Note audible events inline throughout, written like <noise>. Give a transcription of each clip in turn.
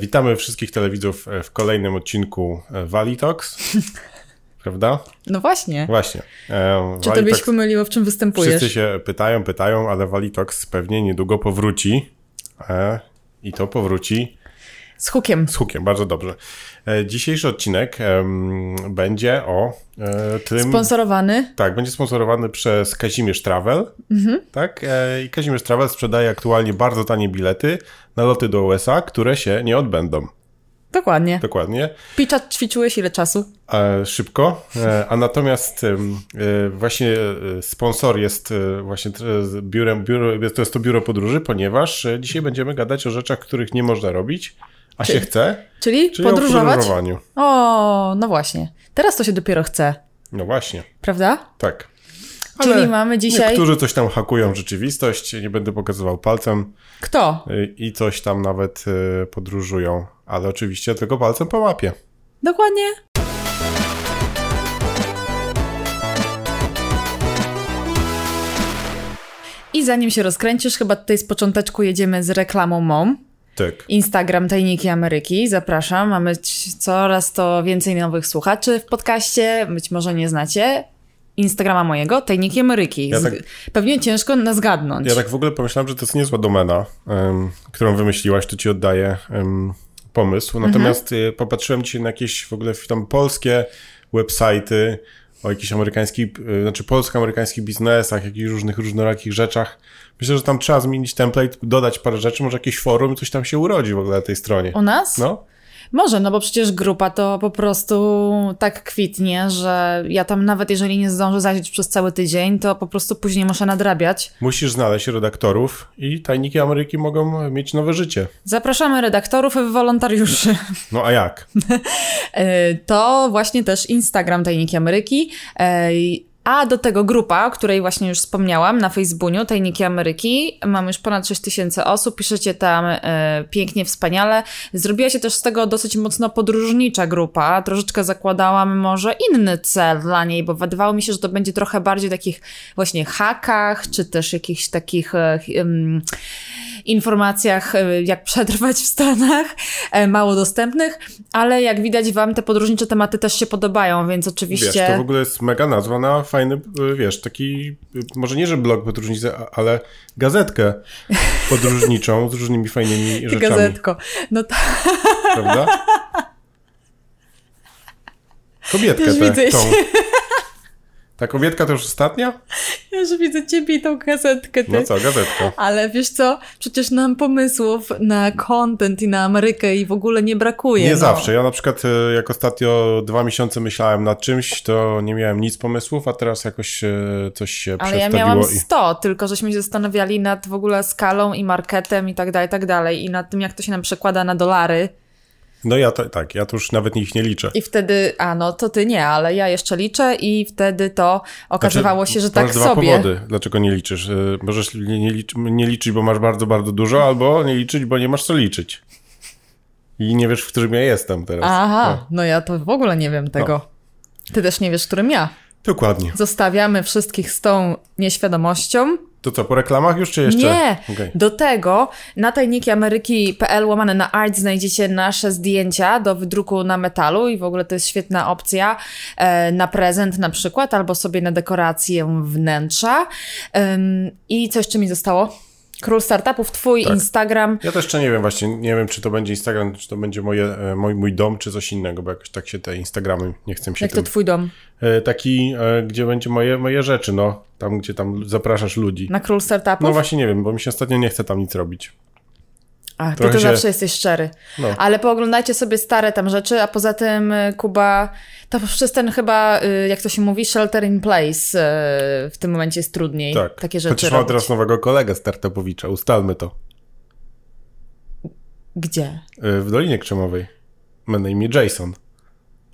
Witamy wszystkich telewidzów w kolejnym odcinku Walitox. <laughs> Prawda? No właśnie. Właśnie. E, Czy to byś pomyliło, w czym występujesz? Wszyscy się pytają, pytają, ale Walitox pewnie niedługo powróci. E, I to powróci z hukiem. Z hukiem, bardzo dobrze. E, dzisiejszy odcinek będzie o e, tym... Sponsorowany? Tak, będzie sponsorowany przez Kazimierz Travel. Mhm. Tak? E, I Kazimierz Travel sprzedaje aktualnie bardzo tanie bilety na loty do USA, które się nie odbędą. Dokładnie. Dokładnie. Picza ćwiczyłeś ile czasu? E, szybko. E, a natomiast e, właśnie sponsor jest właśnie biurem, biuro, to jest to biuro podróży, ponieważ dzisiaj będziemy gadać o rzeczach, których nie można robić, a się chce. Czyli, czyli podróżować? O, o, no właśnie. Teraz to się dopiero chce. No właśnie. Prawda? Tak. Ale Czyli mamy dzisiaj. Niektórzy coś tam hakują rzeczywistość, nie będę pokazywał palcem. Kto? I coś tam nawet podróżują, ale oczywiście tylko palcem po mapie. Dokładnie. I zanim się rozkręcisz, chyba tutaj z począteczku jedziemy z reklamą MOM. Tak. Instagram Tajniki Ameryki. Zapraszam. Mamy coraz to więcej nowych słuchaczy w podcaście. Być może nie znacie. Instagrama mojego, Tajniki Ameryki. Ja tak, Pewnie ciężko nas zgadnąć. Ja tak w ogóle pomyślałem, że to jest niezła domena, um, którą wymyśliłaś, to ci oddaję um, pomysł. Natomiast mhm. popatrzyłem dzisiaj na jakieś w ogóle tam polskie websajty o jakichś amerykańskich, y, znaczy polsko-amerykańskich biznesach, jakichś różnych, różnorakich rzeczach. Myślę, że tam trzeba zmienić template, dodać parę rzeczy, może jakieś forum, coś tam się urodzi w ogóle na tej stronie. U nas? No. Może, no bo przecież grupa to po prostu tak kwitnie, że ja tam nawet jeżeli nie zdążę zajrzeć przez cały tydzień, to po prostu później muszę nadrabiać. Musisz znaleźć redaktorów i Tajniki Ameryki mogą mieć nowe życie. Zapraszamy redaktorów i wolontariuszy. <laughs> No a jak? <laughs> E, to właśnie też Instagram Tajniki Ameryki. E, a do tego grupa, o której właśnie już wspomniałam na Facebooku, Tajniki Ameryki. Mam już ponad 6 tysięcy osób, piszecie tam e, pięknie, wspaniale. Zrobiła się też z tego dosyć mocno podróżnicza grupa. Troszeczkę zakładałam może inny cel dla niej, bo wydawało mi się, że to będzie trochę bardziej takich właśnie hakach, czy też jakichś takich e, informacjach, e, jak przetrwać w Stanach, e, mało dostępnych, ale jak widać wam te podróżnicze tematy też się podobają, więc oczywiście... Wiesz, to w ogóle jest mega nazwa na fajny, e, wiesz, taki, może nie, że blog podróżnicy, ale gazetkę <laughs> podróżniczą z różnymi fajnymi rzeczami. Gazetko, no to... Prawda? <laughs> Kobietkę tę, tą. Ta kobietka to już ostatnia? Ja już widzę ciebie i tą gazetkę. Ty. No co, gazetkę. Ale wiesz co, przecież nam pomysłów na content i na Amerykę i w ogóle nie brakuje. Nie no. zawsze. Ja na przykład e, jak ostatnio dwa miesiące myślałem nad czymś, to nie miałem nic pomysłów, a teraz jakoś e, coś się Ale ja miałam 100, i... tylko żeśmy się zastanawiali nad w ogóle skalą i marketem i tak dalej, i tak dalej. I nad tym, jak to się nam przekłada na dolary. No ja to, tak, ja to już nawet ich nie liczę. I wtedy, a no to ty nie, ale ja jeszcze liczę i wtedy to okazywało znaczy, się, że tak masz sobie. dwa powody, dlaczego nie liczysz. Y, możesz nie, nie, licz, nie liczyć, bo masz bardzo, bardzo dużo, albo nie liczyć, bo nie masz co liczyć. I nie wiesz, w którym ja jestem teraz. Aha, no, no ja to w ogóle nie wiem tego. No. Ty też nie wiesz, w którym ja. Dokładnie. Zostawiamy wszystkich z tą nieświadomością. To co, po reklamach już czy jeszcze? Nie, okay. do tego na tajnikiameryki.pl łamane na art znajdziecie nasze zdjęcia do wydruku na metalu i w ogóle to jest świetna opcja e, na prezent na przykład albo sobie na dekorację wnętrza. I co jeszcze mi zostało? Król Startupów, twój tak. Instagram. Ja też jeszcze nie wiem właśnie, nie wiem czy to będzie Instagram, czy to będzie moje, e, mój, mój dom, czy coś innego, bo jakoś tak się te Instagramy, nie chcę się Jak tym, to twój dom? E, taki, e, gdzie będzie moje, moje rzeczy, no. Tam, gdzie tam zapraszasz ludzi. Na Król Startupów? No właśnie nie wiem, bo mi się ostatnio nie chce tam nic robić. Ach, ty to się... zawsze jesteś szczery. No. Ale pooglądajcie sobie stare tam rzeczy, a poza tym y, Kuba, to przez ten chyba, y, jak to się mówi, shelter in place y, w tym momencie jest trudniej tak. takie rzeczy Chociaż mam teraz nowego kolegę startupowicza, ustalmy to. Gdzie? W Dolinie Krzemowej. Ma na imię Jason.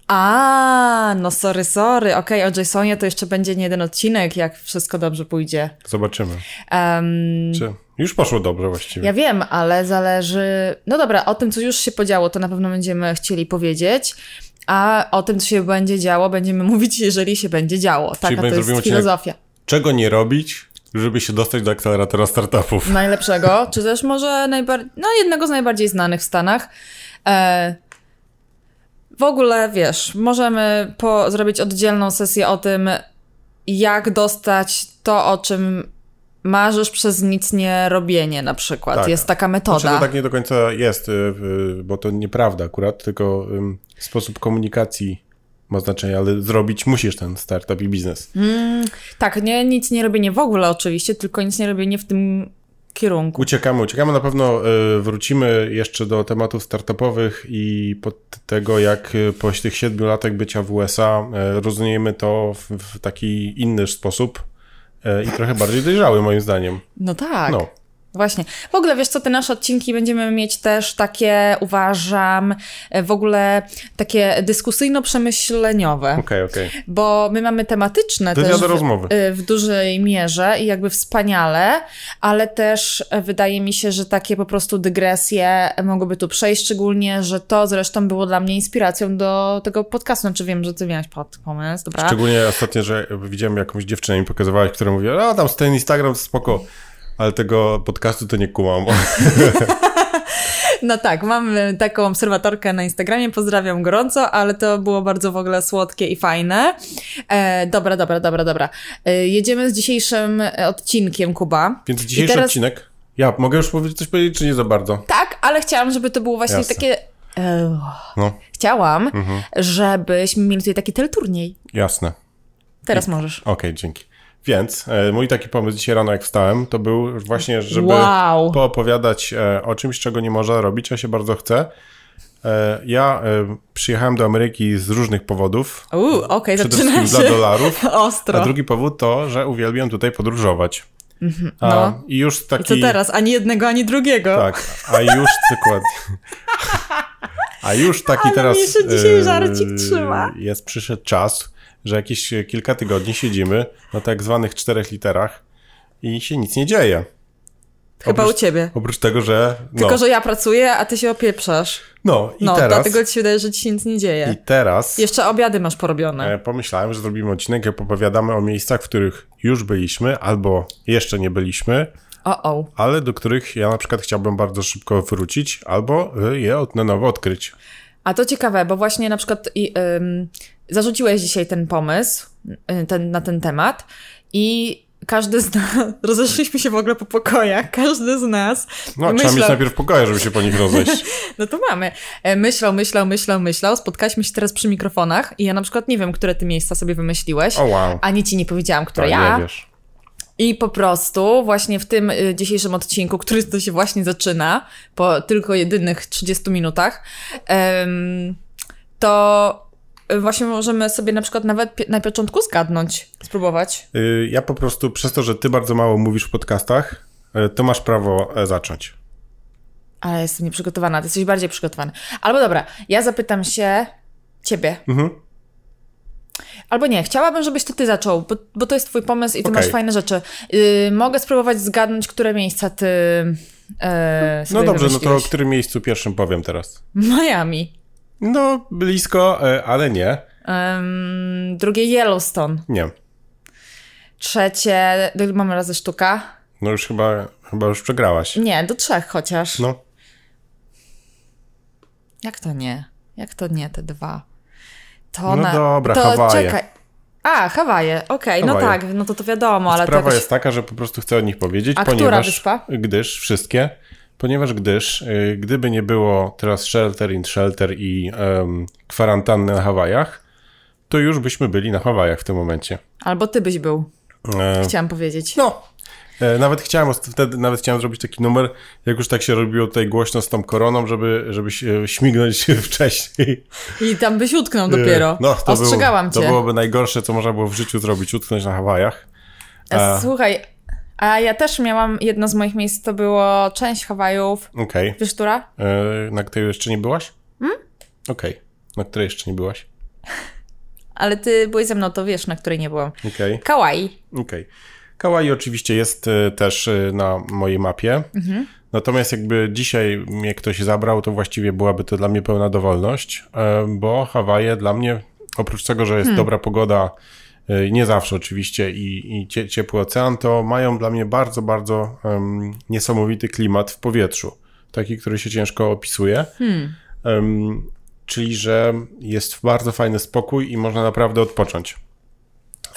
A, no sorry, sorry. Okej, okay, o Jasonie to jeszcze będzie nie jeden odcinek, jak wszystko dobrze pójdzie. Zobaczymy. Um, Czy już poszło dobrze właściwie. Ja wiem, ale zależy... No dobra, o tym, co już się podziało, to na pewno będziemy chcieli powiedzieć. A o tym, co się będzie działo, będziemy mówić, jeżeli się będzie działo. Taka to jest filozofia. Czego nie robić, żeby się dostać do akceleratora startupów. Najlepszego, <laughs> czy też może najbardziej, no jednego z najbardziej znanych w Stanach. E, w ogóle, wiesz, możemy po, zrobić oddzielną sesję o tym, jak dostać to, o czym marzysz przez nic nie robienie na przykład. Tak. Jest taka metoda. Znaczy, to tak nie do końca jest, y, bo to nieprawda akurat, tylko sposób komunikacji ma znaczenie, ale zrobić musisz ten startup i biznes. Tak, nie, nic nie robienie w ogóle oczywiście, tylko nic nie robienie w tym kierunku. Uciekamy, uciekamy. Na pewno y, wrócimy jeszcze do tematów startupowych i pod tego, jak y, po tych siedmiu latach bycia w USA rozumiemy to w, w taki inny sposób i trochę bardziej dojrzały moim zdaniem. No tak. No. Właśnie. W ogóle, wiesz co, te nasze odcinki będziemy mieć też takie, uważam, e, w ogóle takie dyskusyjno-przemyśleniowe. Okej, okej. Bo my mamy tematyczne Wywiady też w, rozmowy. y, w dużej mierze i jakby wspaniale, ale też e, wydaje mi się, że takie po prostu dygresje mogłyby tu przejść, szczególnie, że to zresztą było dla mnie inspiracją do tego podcastu. Znaczy wiem, że ty miałeś pod pomysł, dobra? Szczególnie ostatnio, że widziałem jakąś dziewczynę mi pokazywałeś, która mówi, a tam ten Instagram to spoko, ale tego podcastu to nie kumam. <laughs> No tak, mamy taką obserwatorkę na Instagramie, pozdrawiam gorąco, ale to było bardzo w ogóle słodkie i fajne. E, dobra, dobra, dobra, dobra. E, jedziemy z dzisiejszym e, odcinkiem, Kuba. Więc dzisiejszy I teraz- odcinek, ja mogę już powiedzieć, coś powiedzieć, czy nie za bardzo? Tak, ale chciałam, żeby to było właśnie Jasne. takie... E, No, chciałam, żebyśmy mieli tutaj taki teleturniej. jasne. Teraz możesz. Okej, dzięki. Więc e, mój taki pomysł dzisiaj rano, jak wstałem, to był właśnie, żeby Wow. poopowiadać e, o czymś, czego nie można robić, a się bardzo chce. E, ja przyjechałem do Ameryki z różnych powodów. Uuu, okej, Przede zaczyna się dla dolarów. <laughs> ostro. A drugi powód to, że uwielbiam tutaj podróżować. A, no. I już I taki... co teraz? Ani jednego, ani drugiego. Tak, a już <laughs> dokładnie. A już taki Ale teraz. mnie się dzisiaj żarcik trzyma. Jest przyszedł czas, że jakieś kilka tygodni siedzimy na tak zwanych czterech literach i się nic nie dzieje. Chyba oprócz, u ciebie. Oprócz tego, że. No, Tylko, że ja pracuję, a ty się opieprzasz. no i No, teraz. dlatego ci się wydaje, że ci się nic nie dzieje. I teraz. Jeszcze obiady masz porobione. E, pomyślałem, że zrobimy odcinek, jak opowiadamy o miejscach, w których już byliśmy, albo jeszcze nie byliśmy, O, o. ale do których ja na przykład chciałbym bardzo szybko wrócić, albo y, je od- na nowo odkryć. A to ciekawe, bo właśnie na przykład i, ym, zarzuciłeś dzisiaj ten pomysł y, ten, na ten temat i każdy z nas, <laughs> rozeszliśmy się w ogóle po pokojach, każdy z nas No, trzeba mieć myślał, najpierw pokoje, żeby się po nich rozejść. <laughs> no to mamy, E, myślał, myślał, myślał, myślał, spotkaliśmy się teraz przy mikrofonach i ja na przykład nie wiem, które ty miejsca sobie wymyśliłeś, O wow. ani ci nie powiedziałam, które A, ja. Nie wiesz. I po prostu właśnie w tym y, dzisiejszym odcinku, który to się właśnie zaczyna, po tylko jedynych 30 minutach, to właśnie możemy sobie na przykład nawet na początku zgadnąć, spróbować. Y, Ja po prostu przez to, że ty bardzo mało mówisz w podcastach, y, to masz prawo e, zacząć. Ale jestem nieprzygotowana, ty jesteś bardziej przygotowany. Albo dobra, ja zapytam się ciebie. Mhm. Albo nie, chciałabym, żebyś to ty zaczął, bo, bo to jest twój pomysł i ty Okej. masz fajne rzeczy. Y, mogę spróbować zgadnąć, które miejsca ty sobie No dobrze, no to o wymyśliłeś. którym miejscu pierwszym powiem teraz? <laughs> Miami. No, blisko, e, ale nie. Em, drugie Yellowstone. Nie. Trzecie, do mamy razy sztuka? No już chyba, chyba już przegrałaś. Nie, do trzech chociaż. No, Jak to nie? Jak to nie, te dwa? To No na... dobra, to Hawaje. czekaj. A, Hawaje, okej, no Hawaje. tak, no to to wiadomo, ale sprawa jakoś... jest taka, że po prostu chcę o nich powiedzieć, A która ponieważ... wyspa? Gdyż, wszystkie. Ponieważ gdyż, y, gdyby nie było teraz shelter in shelter i em, kwarantanny na Hawajach, to już byśmy byli na Hawajach w tym momencie. Albo ty byś był, E, chciałam powiedzieć. No. E, Nawet chciałem wtedy, nawet chciałem zrobić taki numer, jak już tak się robiło tutaj głośno z tą koroną, żeby, żeby się śmignąć <laughs> wcześniej. I tam byś utknął dopiero. No, to, Ostrzegałam było, cię. to byłoby najgorsze, co można było w życiu zrobić, utknąć na Hawajach. E, A- Słuchaj, a ja też miałam, jedno z moich miejsc to było część Hawajów. Okej. Wiesz, która? E, Na której jeszcze nie byłaś? Hmm? Okej. Na której jeszcze nie byłaś? <laughs> Ale ty byłeś ze mną, to wiesz, na której nie byłam. Okej. Kauai. Okej. Kauai oczywiście jest e, też e, na mojej mapie. Natomiast jakby dzisiaj mnie ktoś zabrał, to właściwie byłaby to dla mnie pełna dowolność, bo Hawaje dla mnie, oprócz tego, że jest dobra pogoda, nie zawsze oczywiście, i, i cie, ciepły ocean, to mają dla mnie bardzo, bardzo em, niesamowity klimat w powietrzu. Taki, który się ciężko opisuje. um, czyli że jest bardzo fajny spokój i można naprawdę odpocząć.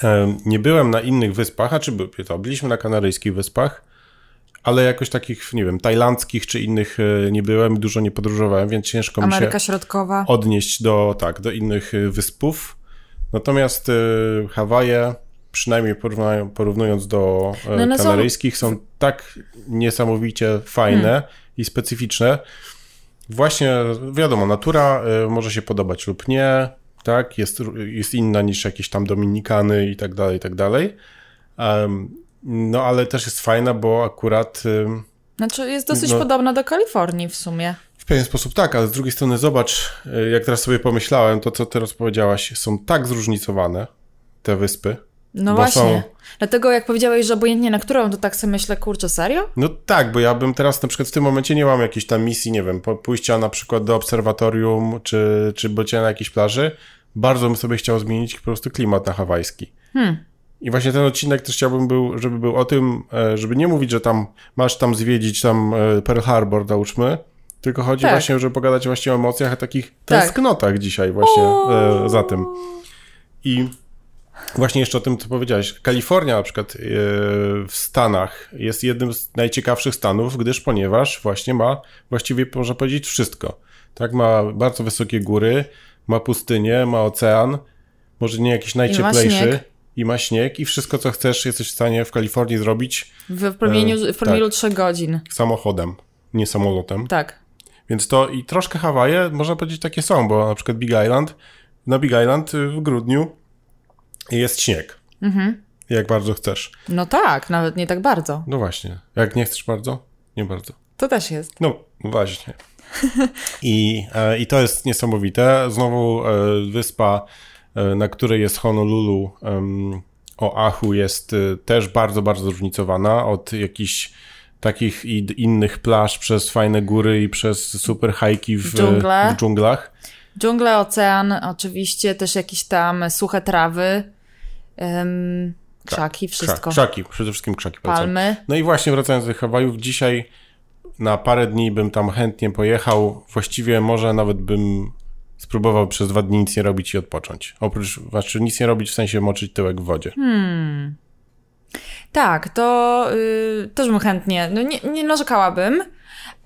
Um, nie byłem na innych wyspach, a czy by, to, byliśmy na Kanaryjskich Wyspach, ale jakoś takich, nie wiem, tajlandzkich czy innych e, nie byłem, dużo nie podróżowałem, więc ciężko Ameryka mi się Środkowa. odnieść do, tak, do innych e, wyspów. Natomiast y, Hawaje, przynajmniej porównując do y, no kanaryjskich, są... są... tak niesamowicie fajne hmm. i specyficzne. Właśnie, wiadomo, natura y, może się podobać lub nie, tak, jest, jest inna niż jakieś tam Dominikany i tak dalej, i tak dalej. Um, no, ale też jest fajna, bo akurat... Znaczy jest dosyć no, podobna do Kalifornii w sumie. W pewien sposób tak, ale z drugiej strony zobacz, y, jak teraz sobie pomyślałem, to co teraz powiedziałaś, są tak zróżnicowane te wyspy. No właśnie. Są... Dlatego jak powiedziałeś, że obojętnie na którą, to tak sobie myślę, kurczę, serio? No tak, bo ja bym teraz na przykład w tym momencie nie mam jakiejś tam misji, nie wiem, pójścia na przykład do obserwatorium, czy, czy bycia na jakiejś plaży. Bardzo bym sobie chciał zmienić po prostu klimat na hawajski. Hmm. I właśnie ten odcinek też chciałbym, był, żeby był o tym, e, żeby nie mówić, że tam masz tam zwiedzić tam e, Pearl Harbor, załóżmy, tylko chodzi tak. właśnie, żeby pogadać właśnie o emocjach, a takich tak. tęsknotach dzisiaj właśnie e, za tym. I właśnie jeszcze o tym, co powiedziałeś. Kalifornia na przykład e, w Stanach jest jednym z najciekawszych stanów, gdyż ponieważ właśnie ma właściwie, można powiedzieć, wszystko. Tak, ma bardzo wysokie góry, ma pustynię, ma ocean, może nie jakiś najcieplejszy. I ma śnieg i wszystko, co chcesz, jesteś w stanie w Kalifornii zrobić. W promieniu, w promieniu tak, 3 godzin. Samochodem, nie samolotem. Tak. Więc to i troszkę Hawaje, można powiedzieć, takie są, bo na przykład Big Island, na Big Island y, w grudniu jest śnieg. Mhm. Jak bardzo chcesz. No tak, nawet nie tak bardzo. No właśnie. Jak nie chcesz bardzo? Nie bardzo. To też jest. No, właśnie. <laughs> I, e, I to jest niesamowite. Znowu e, wyspa, e, na której jest Honolulu, Oahu, jest e, też bardzo, bardzo zróżnicowana od jakichś takich i innych plaż przez fajne góry i przez super hajki w, Dżungle. w dżunglach. Dżungle, ocean, oczywiście też jakieś tam suche trawy, um, krzaki, wszystko. Krzaki, przede wszystkim krzaki. Palmy. No i właśnie wracając do Hawajów, dzisiaj na parę dni bym tam chętnie pojechał. Właściwie może nawet bym spróbował przez dwa dni nic nie robić i odpocząć. Oprócz, znaczy nic nie robić w sensie moczyć tyłek w wodzie. Hmm. Tak, to yy, też bym chętnie, no nie, nie narzekałabym,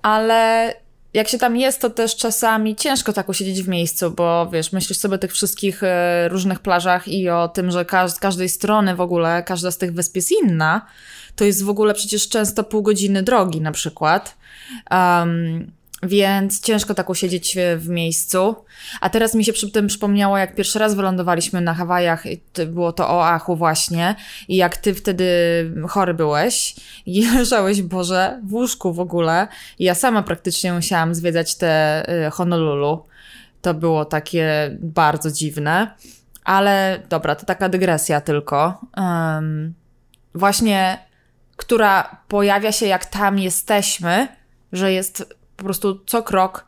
ale jak się tam jest, to też czasami ciężko tak usiedzieć w miejscu, bo wiesz, myślisz sobie o tych wszystkich y, różnych plażach i o tym, że każ z każdej strony w ogóle, każda z tych wysp jest inna. To jest w ogóle przecież często pół godziny drogi na przykład. Um, więc ciężko tak usiedzieć w miejscu. A teraz mi się przy tym przypomniało, jak pierwszy raz wylądowaliśmy na Hawajach, było to Oahu właśnie, i jak ty wtedy chory byłeś i <laughs> leżałeś, Boże, w łóżku w ogóle. I ja sama praktycznie musiałam zwiedzać te y, Honolulu. To było takie bardzo dziwne. Ale dobra, to taka dygresja tylko. Um, właśnie, która pojawia się, jak tam jesteśmy, że jest po prostu co krok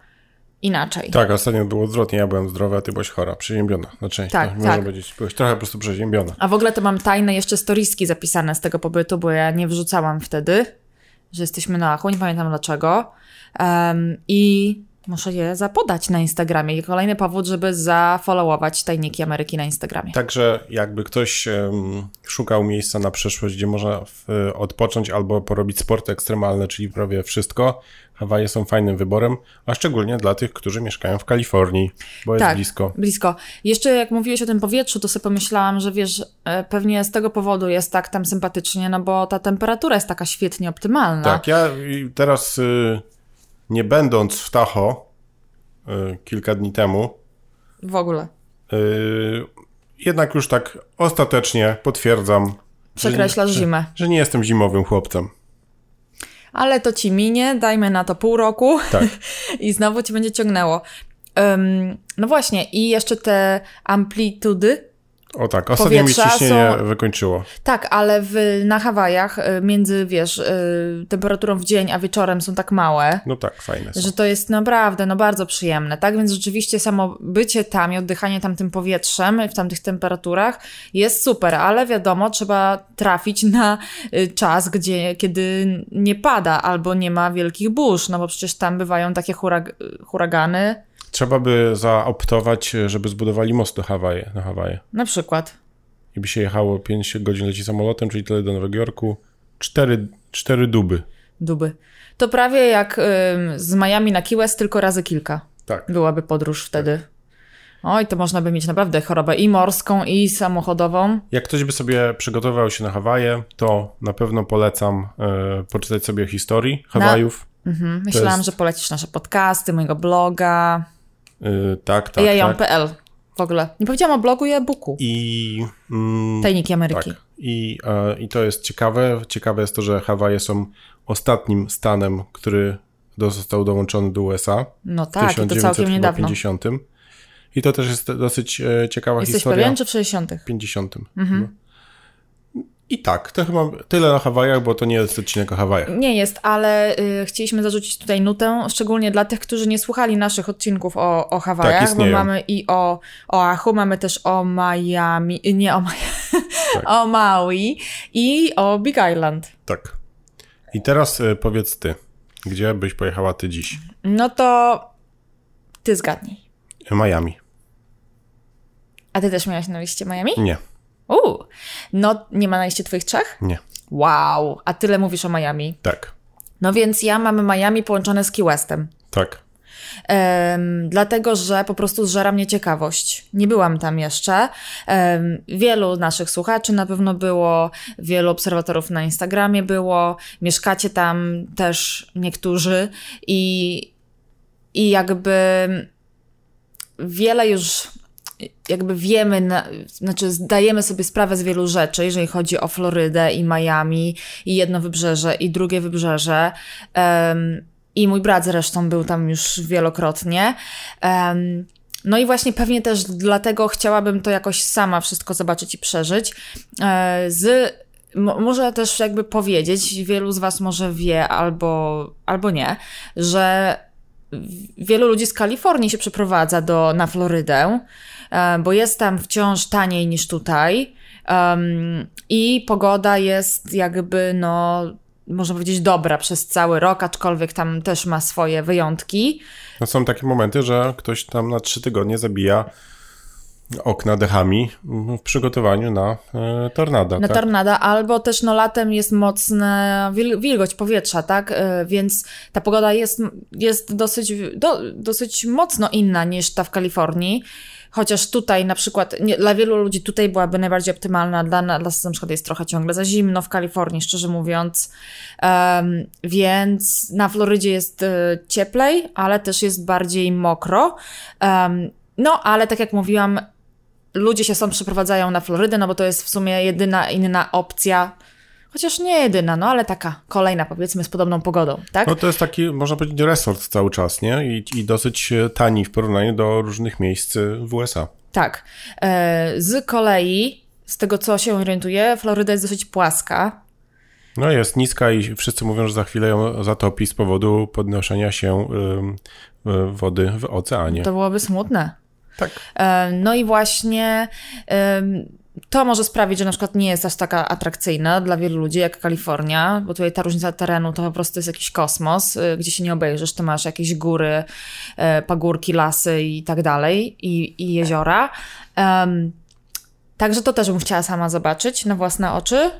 inaczej. Tak, ostatnio było odwrotnie. Ja byłem zdrowa, a ty byłaś chora, przeziębiona na część. Tak, tak. Można powiedzieć, byłeś trochę po prostu przeziębiona. A w ogóle to mam tajne jeszcze storiski zapisane z tego pobytu, bo ja nie wrzucałam wtedy, że jesteśmy na Achu, nie pamiętam dlaczego. Um, I Muszę je zapodać na Instagramie. I kolejny powód, żeby zafollowować Tajniki Ameryki na Instagramie. Także jakby ktoś um, szukał miejsca na przyszłość, gdzie można w, odpocząć albo porobić sporty ekstremalne, czyli prawie wszystko, Hawaje są fajnym wyborem, a szczególnie dla tych, którzy mieszkają w Kalifornii, bo tak, jest blisko. blisko. Jeszcze jak mówiłeś o tym powietrzu, to sobie pomyślałam, że wiesz, e, pewnie z tego powodu jest tak tam sympatycznie, no bo ta temperatura jest taka świetnie optymalna. Tak, ja teraz... Y nie będąc w Tahoe y, kilka dni temu. W ogóle. Y, jednak już tak ostatecznie potwierdzam. Przekreślasz że, zimę. Że, że nie jestem zimowym chłopcem. Ale to ci minie, dajmy na to pół roku tak. <laughs> i znowu ci będzie ciągnęło. Um, no właśnie, i jeszcze te amplitudy o tak, ostatnio mi ciśnienie są... wykończyło. Tak, ale w, na Hawajach y, między, wiesz, y, temperaturą w dzień a wieczorem są tak małe. No tak, fajne są. Że to jest naprawdę, no bardzo przyjemne, tak? Więc rzeczywiście samo bycie tam i oddychanie tam tym powietrzem w tamtych temperaturach jest super, ale wiadomo, trzeba trafić na y, czas, gdzie, kiedy nie pada albo nie ma wielkich burz, no bo przecież tam bywają takie hurag huragany, Trzeba by zaoptować, żeby zbudowali most do Hawaje, na Hawaje. Na przykład. I by się jechało 5 godzin leci samolotem, czyli tyle do Nowego Jorku. Cztery, cztery duby. Duby. To prawie jak ym, z Miami na Key West, tylko razy kilka. Tak. Byłaby podróż wtedy. Oj, to można by mieć naprawdę chorobę i morską, i samochodową. Jak ktoś by sobie przygotował się na Hawaje, to na pewno polecam e, poczytać sobie o historii Hawajów. Mhm. Myślałam, jest- że polecisz nasze podcasty, mojego bloga. E, tak, tak, ja tak. W ogóle. Nie powiedziałam o blogu i e-booku. I, mm, Tajniki Ameryki. tak. I, e, I to jest ciekawe. Ciekawe jest to, że Hawaje są ostatnim stanem, który został dołączony do USA No w tak, i to całkiem niedawno. 1950. I to też jest dosyć e, ciekawa Jesteś historia. pewien, czy w 60. 50. Mhm. No. I tak, to chyba tyle na Hawajach, bo to nie jest odcinek o Hawajach. Nie jest, ale y, chcieliśmy zarzucić tutaj nutę, szczególnie dla tych, którzy nie słuchali naszych odcinków o, o Hawajach, Tak, bo mamy i o Oahu, mamy też o Miami, y, nie o Miami, <laughs> Tak. o Maui i o Big Island. Tak. I teraz e, powiedz ty, gdzie byś pojechała ty dziś? No to ty zgadnij. Miami. A ty też miałaś na liście Miami? Nie, Uuu, no nie ma na liście twoich trzech? nie. Wow, a tyle mówisz o Miami. Tak, No więc ja mam Miami połączone z Key Westem. tak. Em, dlatego, że po prostu zżera mnie ciekawość. Nie byłam tam jeszcze. Em, wielu naszych słuchaczy na pewno było, wielu obserwatorów na Instagramie było, mieszkacie tam też niektórzy i, i jakby wiele już jakby wiemy, na, znaczy zdajemy sobie sprawę z wielu rzeczy, jeżeli chodzi o Florydę i Miami i jedno wybrzeże i drugie wybrzeże. Em, I mój brat zresztą był tam już wielokrotnie. Em, no i właśnie pewnie też dlatego chciałabym to jakoś sama wszystko zobaczyć i przeżyć. E, z Mo- Może też jakby powiedzieć, wielu z Was może wie albo, albo nie, że wielu ludzi z Kalifornii się przeprowadza do, na Florydę, bo jest tam wciąż taniej niż tutaj em, i pogoda jest jakby, no, można powiedzieć, dobra przez cały rok, aczkolwiek tam też ma swoje wyjątki. No są takie momenty, że ktoś tam na trzy tygodnie zabija okna dechami w przygotowaniu na e, tornado. na tak? tornada, albo też no latem jest mocna wil, wilgoć powietrza, tak? E, Więc ta pogoda jest, jest dosyć, do, dosyć mocno inna niż ta w Kalifornii. Chociaż tutaj na przykład, nie, dla wielu ludzi tutaj byłaby najbardziej optymalna, dla nas na przykład jest trochę ciągle za zimno w Kalifornii, szczerze mówiąc. Em, więc na Florydzie jest e, cieplej, ale też jest bardziej mokro. Em, no, ale tak jak mówiłam, ludzie się stąd przeprowadzają na Florydę, no bo to jest w sumie jedyna inna opcja, chociaż nie jedyna, no ale taka kolejna powiedzmy z podobną pogodą, tak? No to jest taki, można powiedzieć, resort cały czas, nie? I, I dosyć e, tani w porównaniu do różnych miejsc e, w USA. Tak. E, z kolei, z tego co się orientuję, Floryda jest dosyć płaska. No jest niska i wszyscy mówią, że za chwilę ją zatopi z powodu podnoszenia się wody w oceanie. To byłoby smutne. Tak. No i właśnie to może sprawić, że na przykład nie jest aż taka atrakcyjna dla wielu ludzi jak Kalifornia, bo tutaj ta różnica terenu to po prostu jest jakiś kosmos, y, gdzie się nie obejrzysz, to masz jakieś góry, e, pagórki, lasy i tak dalej, i, i jeziora. Em, Także to też bym chciała sama zobaczyć na własne oczy.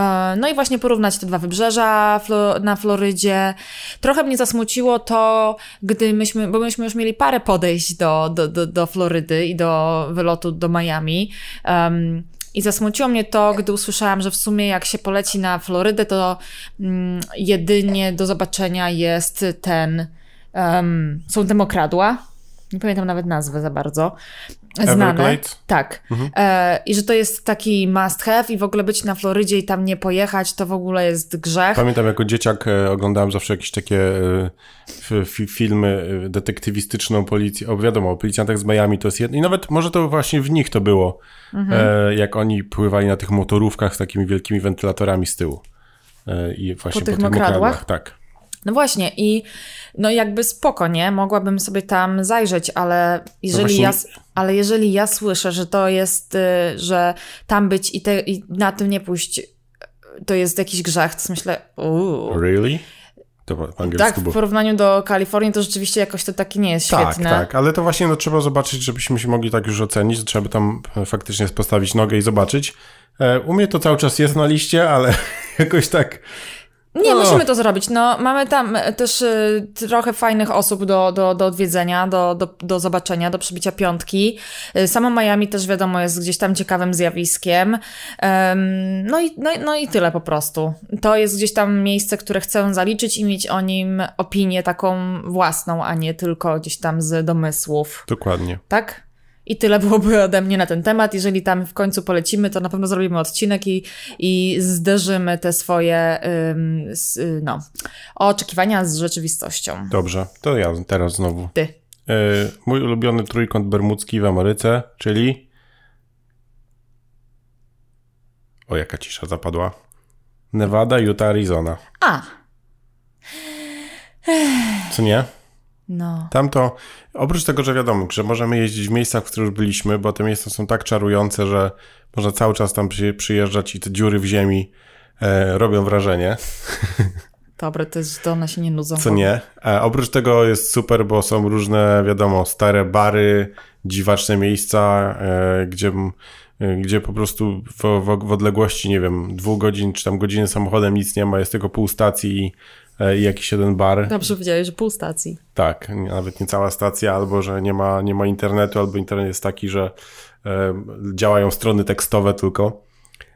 E, No i właśnie porównać te dwa wybrzeża na Florydzie. Trochę mnie zasmuciło to, gdy myśmy, bo myśmy już mieli parę podejść do, do, do, do Florydy i do wylotu do Miami. Um, i zasmuciło mnie to, gdy usłyszałam, że w sumie jak się poleci na Florydę, to mm, jedynie do zobaczenia jest ten, um, są te mokradła. Nie pamiętam nawet nazwy za bardzo. Znane. Everglades? Tak. E, I że to jest taki must have i w ogóle być na Florydzie i tam nie pojechać, to w ogóle jest grzech. Pamiętam, jako dzieciak e, oglądałem zawsze jakieś takie e, filmy e, detektywistyczną policję. O, wiadomo, o policjantach z Miami to jest jedno. I nawet może to właśnie w nich to było, e, jak oni pływali na tych motorówkach z takimi wielkimi wentylatorami z tyłu. E, I właśnie tych mokradłach? Tak. No właśnie i no jakby spoko, nie? Mogłabym sobie tam zajrzeć, ale jeżeli, właśnie- ja, ale jeżeli ja słyszę, że to jest, y, że tam być i, te, i na tym nie pójść, to jest jakiś grzech, to myślę, uuu. Really? To po angielsku Tak, w porównaniu do Kalifornii to rzeczywiście jakoś to takie nie jest Tak, świetne. tak, ale to właśnie no, trzeba zobaczyć, żebyśmy się mogli tak już ocenić, trzeba by tam e, faktycznie postawić nogę i zobaczyć. E, u mnie to cały czas jest na liście, ale <laughs> jakoś tak... Nie, No. musimy to zrobić. No, mamy tam e, też y, trochę fajnych osób do, do, do odwiedzenia, do, do, do zobaczenia, do przybicia piątki. Y, Samo Miami też wiadomo jest gdzieś tam ciekawym zjawiskiem. Em, no, i, no, no i tyle po prostu. To jest gdzieś tam miejsce, które chcę zaliczyć i mieć o nim opinię taką własną, a nie tylko gdzieś tam z domysłów. Dokładnie. Tak? I tyle byłoby ode mnie na ten temat. Jeżeli tam w końcu polecimy, to na pewno zrobimy odcinek i, i zderzymy te swoje ym, s, y, no, oczekiwania z rzeczywistością. Dobrze, to ja teraz znowu. Ty. E, mój ulubiony trójkąt bermudzki w Ameryce, czyli... O, jaka cisza zapadła. Nevada, Utah, Arizona. A, Co nie? No. Tam to, oprócz tego, że wiadomo, że możemy jeździć w miejscach, w których już byliśmy, bo te miejsca są tak czarujące, że można cały czas tam przy, przyjeżdżać i te dziury w ziemi e, robią wrażenie, <laughs> Dobre, to jest, to one się nie nudzą. co nie. A oprócz tego jest super, bo są różne, wiadomo, stare bary, dziwaczne miejsca, e, gdzie, e, gdzie po prostu w, w, w odległości, nie wiem, dwóch godzin czy tam godziny samochodem nic nie ma, jest tylko pół stacji i, e, i jakiś jeden bar. Dobrze powiedziałeś, że pół stacji. Tak, nawet nie cała stacja, albo że nie ma, nie ma internetu, albo internet jest taki, że e, działają strony tekstowe tylko.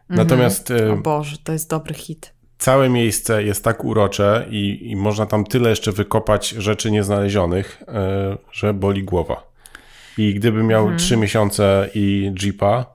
Natomiast e, O Boże, to jest dobry hit. całe miejsce jest tak urocze i, i można tam tyle jeszcze wykopać rzeczy nieznalezionych, e, że boli głowa. I gdybym miał trzy miesiące i jeepa,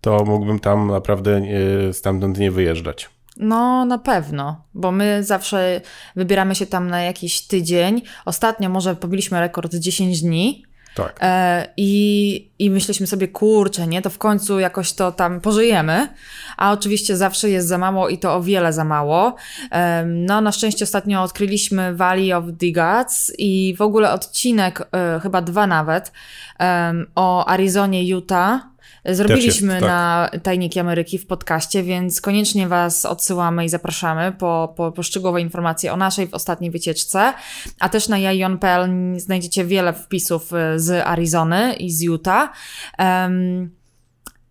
to mógłbym tam naprawdę e, stamtąd nie wyjeżdżać. No, na pewno, bo my zawsze wybieramy się tam na jakiś tydzień. Ostatnio może pobiliśmy rekord 10 dni. Tak. E, i, I myśleliśmy sobie, kurczę, nie, to w końcu jakoś to tam pożyjemy. A oczywiście zawsze jest za mało i to o wiele za mało. Em, no, na szczęście ostatnio odkryliśmy Valley of the Gods i w ogóle odcinek, e, chyba dwa nawet, em, o Arizonie, Utah. Zrobiliśmy jest, tak. na Tajniki Ameryki w podcaście, więc koniecznie Was odsyłamy i zapraszamy po, po, po szczegółowe informacje o naszej ostatniej wycieczce. A też na jajon.pl znajdziecie wiele wpisów y, z Arizony i z Utah. Em,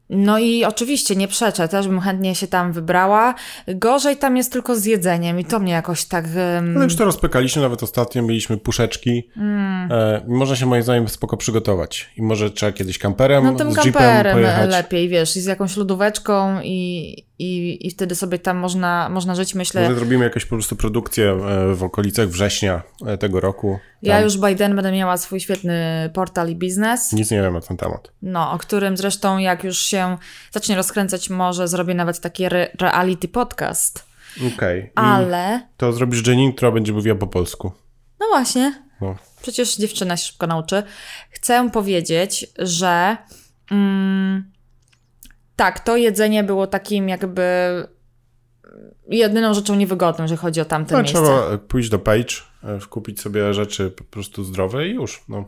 no i oczywiście nie przeczę, też bym chętnie się tam wybrała. Gorzej tam jest tylko z jedzeniem i to mnie jakoś tak... em, No już to rozpykaliśmy, nawet ostatnio mieliśmy puszeczki. Mm. E, można się moim zdaniem spoko przygotować. I może trzeba kiedyś kamperem No tym z jeepem kamperem pojechać. lepiej, wiesz, i z jakąś lodóweczką i, i, i wtedy sobie tam można, można żyć, myślę. Może zrobimy jakąś po prostu produkcję e, w okolicach września e, tego roku. Ja Tam już Biden będę miała swój świetny portal i biznes, Nic nie wiem na ten temat. no, o którym zresztą jak już się zacznie rozkręcać, może zrobię nawet taki re reality podcast. Okej. I Ale, To zrobisz Jenin, która będzie mówiła po polsku. no właśnie, No. Przecież dziewczyna się szybko nauczy. Chcę powiedzieć, że mm, tak, to jedzenie było takim jakby jedyną rzeczą niewygodną, jeżeli chodzi o tamte No, miejsce. trzeba pójść do Page, e, kupić sobie rzeczy po prostu zdrowe i już. No.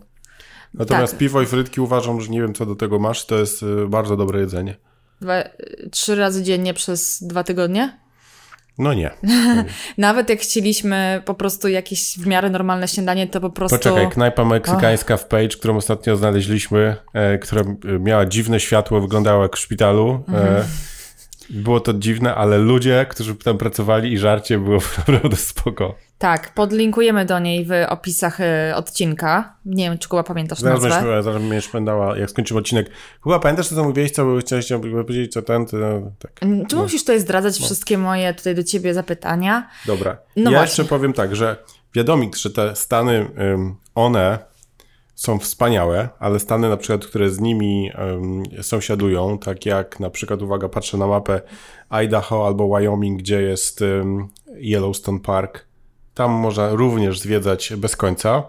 Natomiast Tak. piwo i frytki uważam, że nie wiem co do tego masz, to jest e, bardzo dobre jedzenie. Dwa, trzy razy dziennie przez dwa tygodnie? No nie. <laughs> Nawet jak chcieliśmy po prostu jakieś w miarę normalne śniadanie, to po prostu... Poczekaj, knajpa meksykańska w Page, którą ostatnio znaleźliśmy, e, która e, miała dziwne światło, wyglądała jak w szpitalu. E, było to dziwne, ale ludzie, którzy tam pracowali i żarcie było <laughs> naprawdę spoko. Tak, podlinkujemy do niej w opisach y, odcinka. Nie wiem, czy Kuba pamiętasz Zaraz nazwę. będziesz, zaraz będziesz pędała, jak skończymy odcinek. Chyba pamiętasz, co tam mówiłeś, co by- chciałeś powiedzieć, co ten, to, tak. Mm, Czy musisz tutaj zdradzać wszystkie moje tutaj do ciebie zapytania? Dobra. No ja właśnie. jeszcze powiem tak, że wiadomo, że te Stany, one są wspaniałe, ale Stany na przykład, które z nimi ym, sąsiadują, tak jak na przykład, uwaga, patrzę na mapę Idaho albo Wyoming, gdzie jest ym, Yellowstone Park, tam można również zwiedzać bez końca.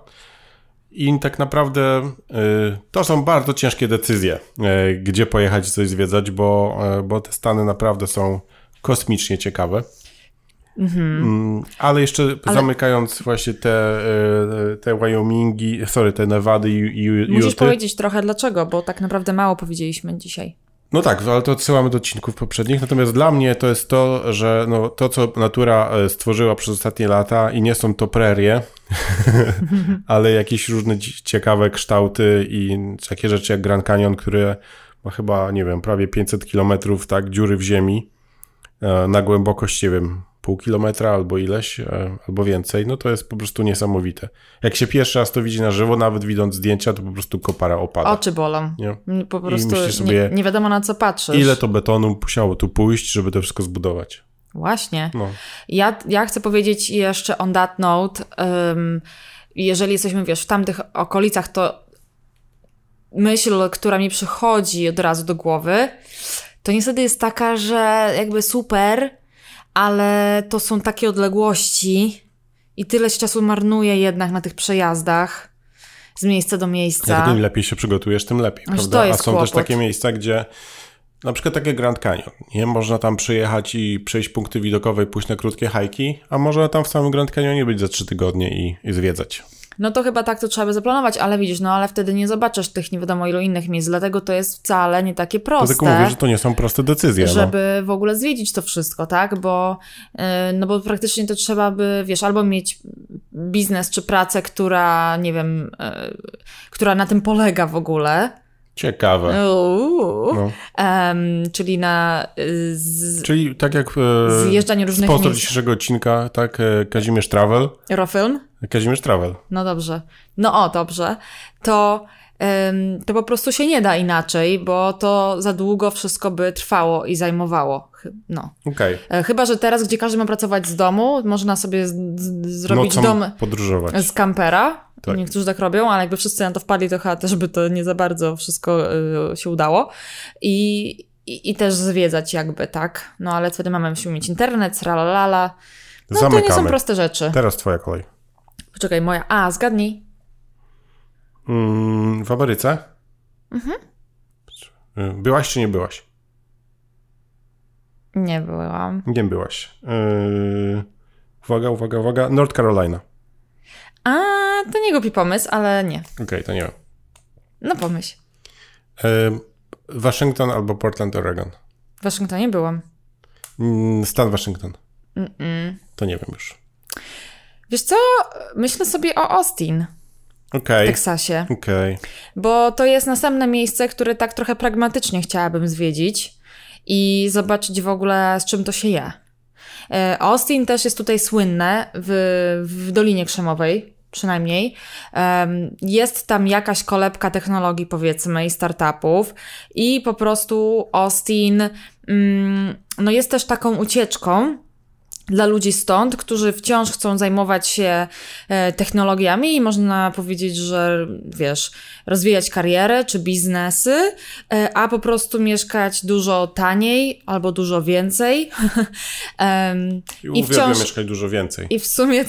I tak naprawdę y, to są bardzo ciężkie decyzje, y, gdzie pojechać i coś zwiedzać, bo, y, bo te Stany naprawdę są kosmicznie ciekawe. Mm, ale jeszcze zamykając właśnie te, y, te Wyomingi, sorry, te Nevady i, i Musisz Juty. powiedzieć trochę dlaczego, bo tak naprawdę mało powiedzieliśmy dzisiaj. No tak, ale to odsyłamy do odcinków poprzednich. Natomiast dla mnie to jest to, że no, to, co natura e, stworzyła przez ostatnie lata i nie są to prerie, <laughs> ale jakieś różne ciekawe kształty i takie rzeczy jak Grand Canyon, które ma chyba, nie wiem, prawie 500 kilometrów, tak, dziury w ziemi e, na głębokość, nie wiem, pół kilometra albo ileś, e, albo więcej, no to jest po prostu niesamowite. Jak się pierwszy raz to widzi na żywo, nawet widząc zdjęcia, to po prostu kopara opada. Oczy bolą. Nie? Po prostu sobie, nie, nie, wiadomo na co patrzysz. Ile to betonu musiało tu pójść, żeby to wszystko zbudować. Właśnie. No. Ja, ja chcę powiedzieć jeszcze on that note, um, jeżeli jesteśmy, wiesz, w tamtych okolicach, to myśl, która mi przychodzi od razu do głowy, to niestety jest taka, że jakby super, ale to są takie odległości i tyle czasu marnuje jednak na tych przejazdach z miejsca do miejsca. Dlatego im lepiej się przygotujesz, tym lepiej, Aż prawda? A są kłopot. też takie miejsca, gdzie na przykład takie Grand Canyon. Nie można tam przyjechać i przejść punkty widokowe i pójść na krótkie hajki, a można tam w samym Grand Canyonie być za trzy tygodnie i, i zwiedzać no to chyba tak to trzeba by zaplanować, ale widzisz, no ale wtedy nie zobaczysz tych nie wiadomo ilu innych miejsc, dlatego to jest wcale nie takie proste. Dlatego mówię, że to nie są proste decyzje. No. Żeby no. w ogóle zwiedzić to wszystko, tak, bo, yy, no bo praktycznie to trzeba by, wiesz, albo mieć biznes czy pracę, która, nie wiem, yy, która na tym polega w ogóle, Ciekawe. No. Um, czyli na. Y, z, czyli tak jak. E, zjeżdżanie różnych sponsor miejsc. dzisiejszego odcinka, tak? E, Kazimierz Travel. Rofilm? Kazimierz Travel. No dobrze. No o, dobrze. To. Um, to po prostu się nie da inaczej, bo to za długo wszystko by trwało i zajmowało. No. Okay. E, chyba, że teraz, gdzie każdy ma pracować z domu, można sobie z, z, zrobić Nocą dom podróżować. z kampera tak. Niektórzy tak robią, ale jakby wszyscy na to wpadli, to chyba też by to nie za bardzo wszystko y, się udało. I, i, I, też zwiedzać jakby, tak? No ale wtedy mamy, musimy mieć internet, tralalala. No Zamykamy. to nie są proste rzeczy. Teraz twoja kolej. Poczekaj, moja. A, zgadnij. Mm, w Ameryce? Mhm. Y, byłaś czy nie byłaś? Nie byłam. Nie byłaś. Yy, uwaga, uwaga, uwaga. North Carolina. A, to nie głupi pomysł, ale nie. Okej, okay, to nie wiem. No pomyśl. Waszyngton albo Portland, Oregon. W Waszyngtonie byłam. Mm, stan Waszyngton. Mm -mm. To nie wiem już. Wiesz co? Myślę sobie o Austin. Okay. W Teksasie. Okay. Bo to jest następne miejsce, które tak trochę pragmatycznie chciałabym zwiedzić i zobaczyć w ogóle z czym to się je. E, Austin też jest tutaj słynne w, w Dolinie Krzemowej, przynajmniej. Jest tam jakaś kolebka technologii, powiedzmy, i startupów, i po prostu Austin mm, no jest też taką ucieczką dla ludzi stąd, którzy wciąż chcą zajmować się e, technologiami i można powiedzieć, że wiesz, rozwijać karierę czy biznesy, e, a po prostu mieszkać dużo taniej albo dużo więcej. <laughs> I, I wciąż mieszkać dużo więcej. I w sumie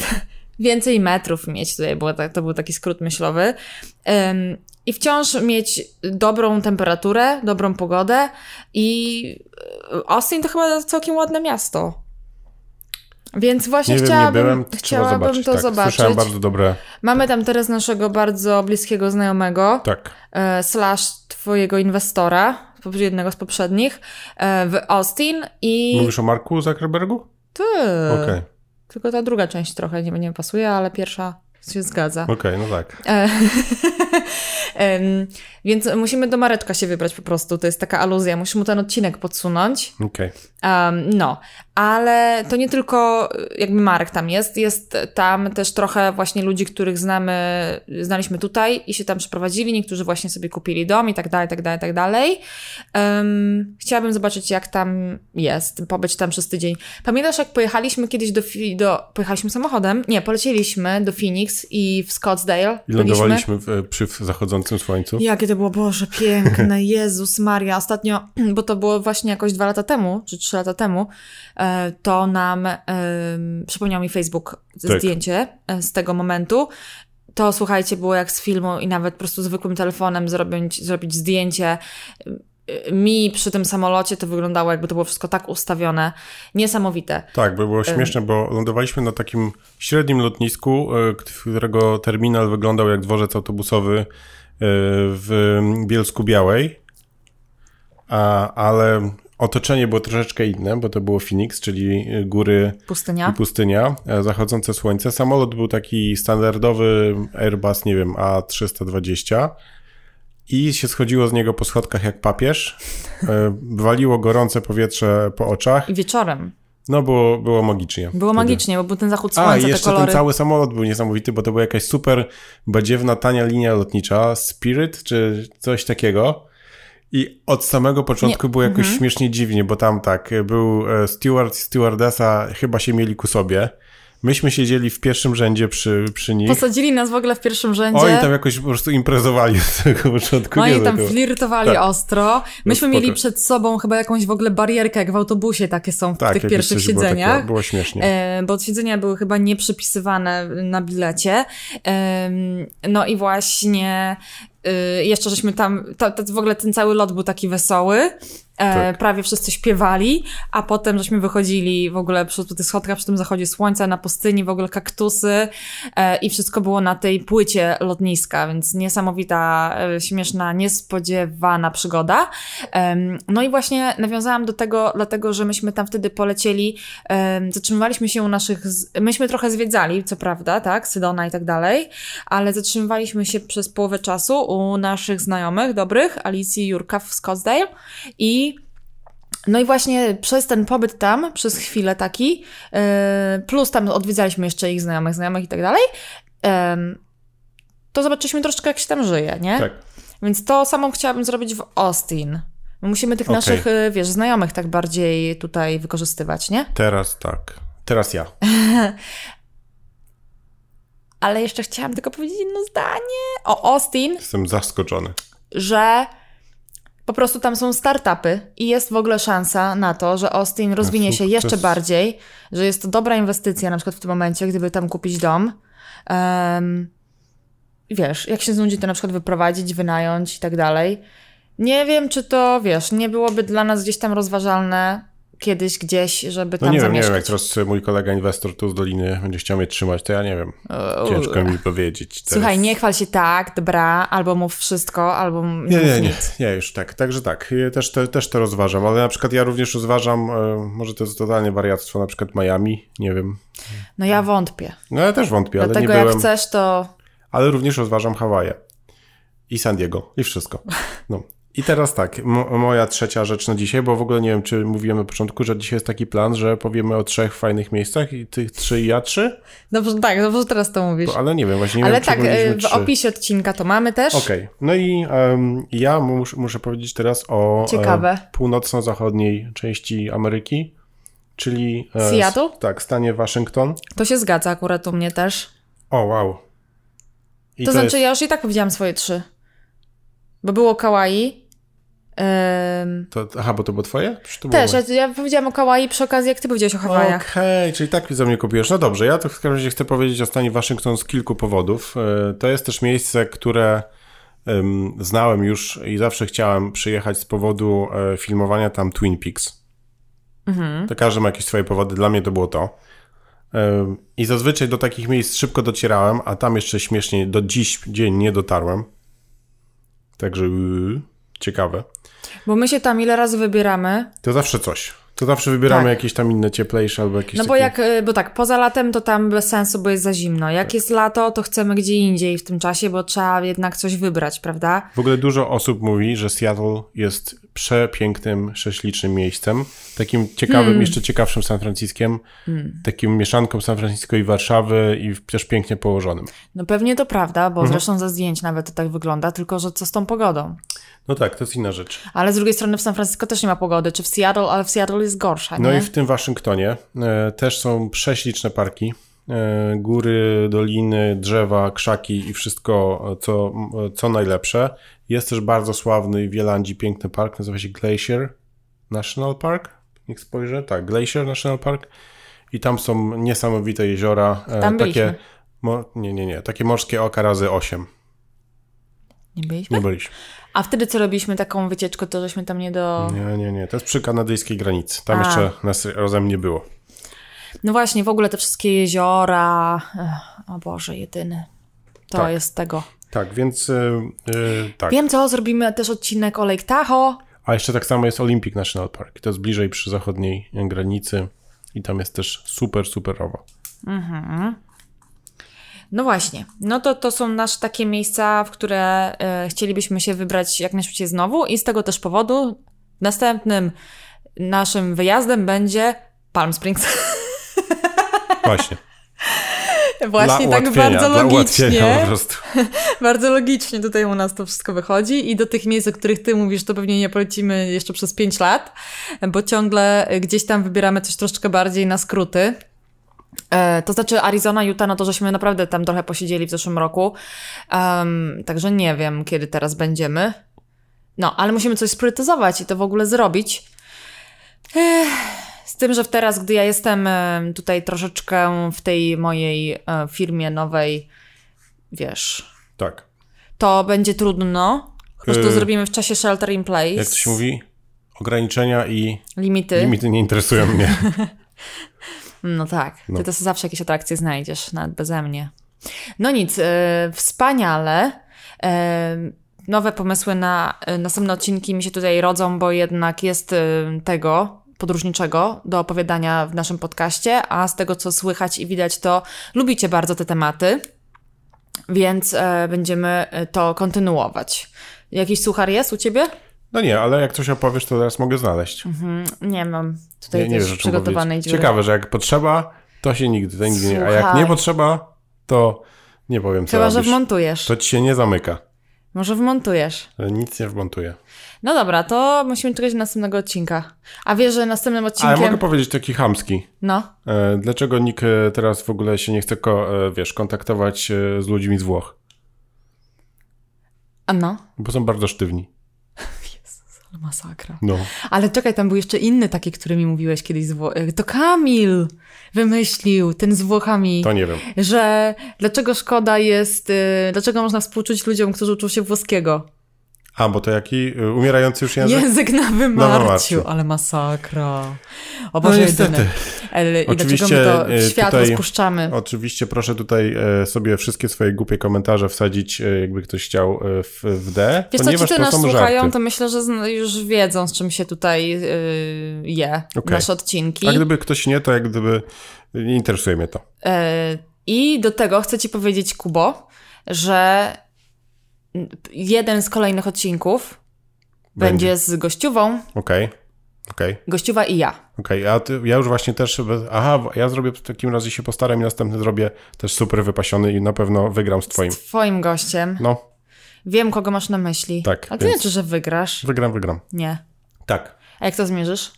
więcej metrów mieć tutaj, było tak, to był taki skrót myślowy. I wciąż mieć dobrą temperaturę, dobrą pogodę i e, Austin to chyba całkiem ładne miasto. Więc właśnie nie chciałabym, wiem, byłem, chciałabym zobaczyć, to tak. zobaczyć. Słyszałem bardzo dobre. Mamy tam teraz naszego bardzo bliskiego znajomego. Tak. E, slash twojego inwestora, jednego z poprzednich, e, w Austin i... Mówisz o Marku Zuckerbergu? Tak. Okej. Okay. Tylko ta druga część trochę nie, nie pasuje, ale pierwsza się zgadza. Okej, okay, no tak. <laughs> <laughs> E, więc musimy do Mareczka się wybrać po prostu. To jest taka aluzja. Musimy ten odcinek podsunąć. Okej. Okay. Um, no, ale to nie tylko jakby Marek tam jest. Jest tam też trochę właśnie ludzi, których znamy, znaliśmy tutaj i się tam przeprowadzili. Niektórzy właśnie sobie kupili dom i tak dalej, tak dalej, tak dalej. Um, chciałabym zobaczyć, jak tam jest. Pobyć tam przez tydzień. Pamiętasz, jak pojechaliśmy kiedyś do, do pojechaliśmy samochodem? Nie, polecieliśmy do Phoenix i w Scottsdale. I lądowaliśmy w, przy zachodzącym słońcu. Jakie to było, Boże, piękne, <laughs> Jezus Maria. Ostatnio, <clears throat> bo to było właśnie jakoś dwa lata temu, czy trzy lata temu, e, to nam um, przypomniał mi Facebook tak. zdjęcie e, z tego momentu. To słuchajcie, było jak z filmu i nawet po prostu zwykłym telefonem zrobić, zrobić zdjęcie mi przy tym samolocie to wyglądało, jakby to było wszystko tak ustawione. Niesamowite. Tak, by było śmieszne, bo lądowaliśmy na takim średnim lotnisku, którego terminal wyglądał jak dworzec autobusowy w Bielsku Białej. a, ale otoczenie było troszeczkę inne, bo to było Phoenix, czyli góry Pustynia. i pustynia, e, zachodzące słońce. Samolot był taki standardowy Airbus, nie wiem, A320 i się schodziło z niego po schodkach jak papież. E, Waliło gorące powietrze po oczach. I wieczorem. No, było, było magicznie. Było wtedy. magicznie, bo był ten zachód A, słońca, i jeszcze ten cały samolot był niesamowity, bo to była jakaś super badziewna, tania linia lotnicza, Spirit czy coś takiego. I od samego początku było jakoś Mhm. śmiesznie dziwnie, bo tam tak, był e, steward i stewardessa, chyba się mieli ku sobie. Myśmy siedzieli w pierwszym rzędzie przy, przy nich. Posadzili nas w ogóle w pierwszym rzędzie. Oni tam jakoś po prostu imprezowali od samego początku. Oni Nie, tam to- flirtowali Tak. ostro. Myśmy spoko. mieli przed sobą chyba jakąś w ogóle barierkę, jak w autobusie takie są w tak, tych pierwszych było siedzeniach. Takie, było śmiesznie. E, bo siedzenia były chyba nieprzypisywane na bilecie. Em, no i właśnie y, jeszcze żeśmy tam, to, to w ogóle ten cały lot był taki wesoły. E, Tak. Prawie wszyscy śpiewali, a potem żeśmy wychodzili w ogóle przy po tych schodkach, przy tym zachodzie słońca, na pustyni, w ogóle kaktusy e, i wszystko było na tej płycie lotniska, więc niesamowita, e, śmieszna, niespodziewana przygoda. No i właśnie nawiązałam do tego, dlatego, że myśmy tam wtedy polecieli, zatrzymywaliśmy się u naszych, myśmy trochę zwiedzali, co prawda, tak, Sydona i tak dalej, ale zatrzymywaliśmy się przez połowę czasu u naszych znajomych dobrych, Alicji i Jurka w Scottsdale i no i właśnie przez ten pobyt tam, przez chwilę taki, yy, plus tam odwiedzaliśmy jeszcze ich znajomych, znajomych i tak dalej, to zobaczyliśmy troszeczkę, jak się tam żyje, nie? Tak. Więc to samo chciałabym zrobić w Austin. My musimy tych Okej. naszych, y, wiesz, znajomych tak bardziej tutaj wykorzystywać, nie? Teraz tak. Teraz ja. <laughs> Ale jeszcze chciałam tylko powiedzieć jedno zdanie o Austin, Jestem zaskoczony. że po prostu tam są startupy i jest w ogóle szansa na to, że Austin rozwinie się jeszcze bardziej, że jest to dobra inwestycja na przykład w tym momencie, gdyby tam kupić dom. Um, wiesz, jak się znudzi, to na przykład wyprowadzić, wynająć i tak dalej. Nie wiem, czy to, wiesz, nie byłoby dla nas gdzieś tam rozważalne kiedyś gdzieś, żeby No tam nie wiem, nie zamieszkać. wiem, jak teraz mój kolega inwestor tu z Doliny będzie chciał mnie trzymać, to ja nie wiem. Ciężko mi powiedzieć. teraz. Słuchaj, nie chwal się tak, dobra, albo mów wszystko, albo nie, Nie, mów nie, nie, nic. nie, już tak. Także tak, też, te, też to rozważam, ale na przykład ja również rozważam, e, może to jest totalnie wariactwo, na przykład Miami, nie wiem. No ja wątpię. No ja też wątpię, ale nie Dlatego jak byłem, chcesz, to ale również rozważam Hawaje i San Diego i wszystko. No. I teraz tak, mo- moja trzecia rzecz na dzisiaj, bo w ogóle nie wiem, czy mówiłem na początku, że dzisiaj jest taki plan, że powiemy o trzech fajnych miejscach i tych trzy i ja trzy, Dobrze, tak, dobrze, że teraz to mówisz. ale nie wiem, właśnie nie Ale wiem, czy tak, w trzy. opisie odcinka to mamy też. Okej, no i em, ja mus, muszę powiedzieć teraz o Ciekawe. em, północno-zachodniej części Ameryki, czyli e, Seattle? tak, stanie Waszyngton. To się zgadza akurat u mnie też. O, wow. I To, znaczy, jest, ja już i tak powiedziałam swoje trzy. Bo było Kawaii. Ym, to, aha, bo to było twoje? To było też, moje? ja, ja powiedziałam o Kawaii przy okazji, jak ty powiedziałeś o Hawajach. Okej, czyli tak za mnie kupiłeś. No dobrze, ja to w każdym razie chcę powiedzieć o stanie Waszyngton z kilku powodów. E, To jest też miejsce, które em, znałem już i zawsze chciałem przyjechać z powodu e, filmowania tam Twin Peaks. Mhm. To każdy ma jakieś swoje powody, dla mnie to było to. I zazwyczaj do takich miejsc szybko docierałem, a tam jeszcze śmiesznie do dziś dzień nie dotarłem. Także yy, ciekawe. Bo my się tam ile razy wybieramy. To zawsze coś. To zawsze wybieramy Tak. jakieś tam inne cieplejsze albo jakieś No bo takie... jak, y, bo tak, poza latem to tam bez sensu, bo jest za zimno. Jak jest lato, to chcemy gdzie indziej w tym czasie, bo trzeba jednak coś wybrać, prawda? W ogóle dużo osób mówi, że Seattle jest przepięknym, prześlicznym miejscem. Takim ciekawym, Hmm. jeszcze ciekawszym San Franciskiem. Takim mieszanką San Francisco i Warszawy i też pięknie położonym. No pewnie to prawda, bo Mhm. zresztą ze zdjęć nawet to tak wygląda, tylko że co z tą pogodą? No tak, to jest inna rzecz. Ale z drugiej strony w San Francisco też nie ma pogody, czy w Seattle, ale w Seattle jest gorsza, No nie? i w tym Waszyngtonie e, też są prześliczne parki. E, góry, doliny, drzewa, krzaki i wszystko, e, co, m, co najlepsze. Jest też bardzo sławny w Wielandii piękny park, nazywa się Glacier National Park. Niech spojrzę. Tak, Glacier National Park. I tam są niesamowite jeziora. e, Tam byliśmy. takie, mo, nie, nie, nie. Takie morskie oka razy 8. Nie byliśmy? Nie byliśmy. A wtedy co robiliśmy taką wycieczkę, to żeśmy tam nie do... Nie, nie, nie. To jest przy kanadyjskiej granicy. Tam A. jeszcze nas razem nie było. No właśnie, w ogóle te wszystkie jeziora... Ech, o Boże, jedyny. To Tak. jest tego. Tak, więc e, tak. Wiem co, zrobimy też odcinek o Lake Tahoe. A jeszcze tak samo jest Olympic National Park. To jest bliżej przy zachodniej granicy i tam jest też super, superowo. No właśnie. No to, to są nasze takie miejsca, w które e, chcielibyśmy się wybrać jak najszybciej znowu i z tego też powodu następnym naszym wyjazdem będzie Palm Springs. <laughs> Właśnie. Właśnie Dla tak bardzo logicznie. prostu. <laughs> Bardzo logicznie tutaj u nas to wszystko wychodzi i do tych miejsc, o których ty mówisz, to pewnie nie polecimy jeszcze przez 5 lat, bo ciągle gdzieś tam wybieramy coś troszeczkę bardziej na skróty. E, To znaczy Arizona, Utah, no to żeśmy naprawdę tam trochę posiedzieli w zeszłym roku, um, także nie wiem, kiedy teraz będziemy. No, ale musimy coś sprytyzować i to w ogóle zrobić. Ech, tym, że teraz, gdy ja jestem em, tutaj troszeczkę w tej mojej e, firmie nowej, wiesz, Tak. to będzie trudno. Chyba, że to Yy, zrobimy w czasie shelter in place. Jak się mówi? Ograniczenia i Limity. limity nie interesują mnie. <laughs> No tak. Ty No. to zawsze jakieś atrakcje znajdziesz, nawet beze mnie. No nic, e, wspaniale. E, nowe pomysły na e, następne odcinki mi się tutaj rodzą, bo jednak jest e, tego podróżniczego do opowiadania w naszym podcaście, a z tego co słychać i widać, to lubicie bardzo te tematy, więc e, będziemy e, to kontynuować. Jakiś suchar jest u ciebie? No nie, ale jak coś opowiesz, to teraz mogę znaleźć. Nie mam tutaj Nie, nie też przygotowanej dziury. Ciekawe, że jak potrzeba, to się nigdy, to nigdy nie. A jak nie potrzeba, to nie powiem co Chyba, że robisz. wmontujesz. To ci się nie zamyka. Może wmontujesz. Nic nie wmontuję. No dobra, to musimy czekać do następnego odcinka. A wiesz, że następnym Ale odcinkiem... mogę powiedzieć taki chamski. No, E, dlaczego nikt e, teraz w ogóle się nie chce, e, wiesz, kontaktować e, z ludźmi z Włoch? a no. Bo są bardzo sztywni. Ale Masakra. No. Ale czekaj, tam był jeszcze inny taki, który mi mówiłeś kiedyś z Wło- e, To Kamil wymyślił, ten z Włochami. To nie wiem. Że dlaczego szkoda jest, y, dlaczego można współczuć ludziom, którzy uczą się włoskiego? A, bo to jaki? E, Umierający już język? Język na wymarciu, wymarciu. ale masakra. O No Boże, niestety. jedyny. I Oczywiście, dlaczego my to y, świat tutaj- rozpuszczamy? Oczywiście proszę tutaj e, sobie wszystkie swoje głupie komentarze wsadzić, e, jakby ktoś chciał e, w, w D, Wiesz co, ci, ponieważ co to nas są słuchają, żarty. to myślę, że już wiedzą, z czym się tutaj yy, je Okej. nasze odcinki. A gdyby ktoś nie, to jak gdyby nie interesuje mnie to. I do tego chcę ci powiedzieć, Kubo, że jeden z kolejnych odcinków będzie, Będzie. z gościową, Okej, okej, gościowa i ja. okej. A ty, ja już właśnie też, aha, ja zrobię w takim razie się postaram i następny zrobię też super wypasiony i na pewno wygram z twoim. Z twoim gościem. No, Wiem, kogo masz na myśli. Tak, to nie więc- znaczy, że wygrasz. wygram, wygram. Nie. Tak. A jak to zmierzysz?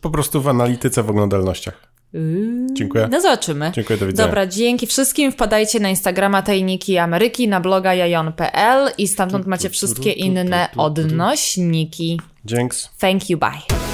Po prostu w analityce, w oglądalnościach. Yy. Dziękuję. No zobaczymy. Dziękuję, do widzenia. Dobra, dzięki wszystkim. Wpadajcie na Instagrama Tajniki Ameryki, na bloga jajon.pl i stamtąd macie wszystkie inne odnośniki. Dzięks. Thank you, bye.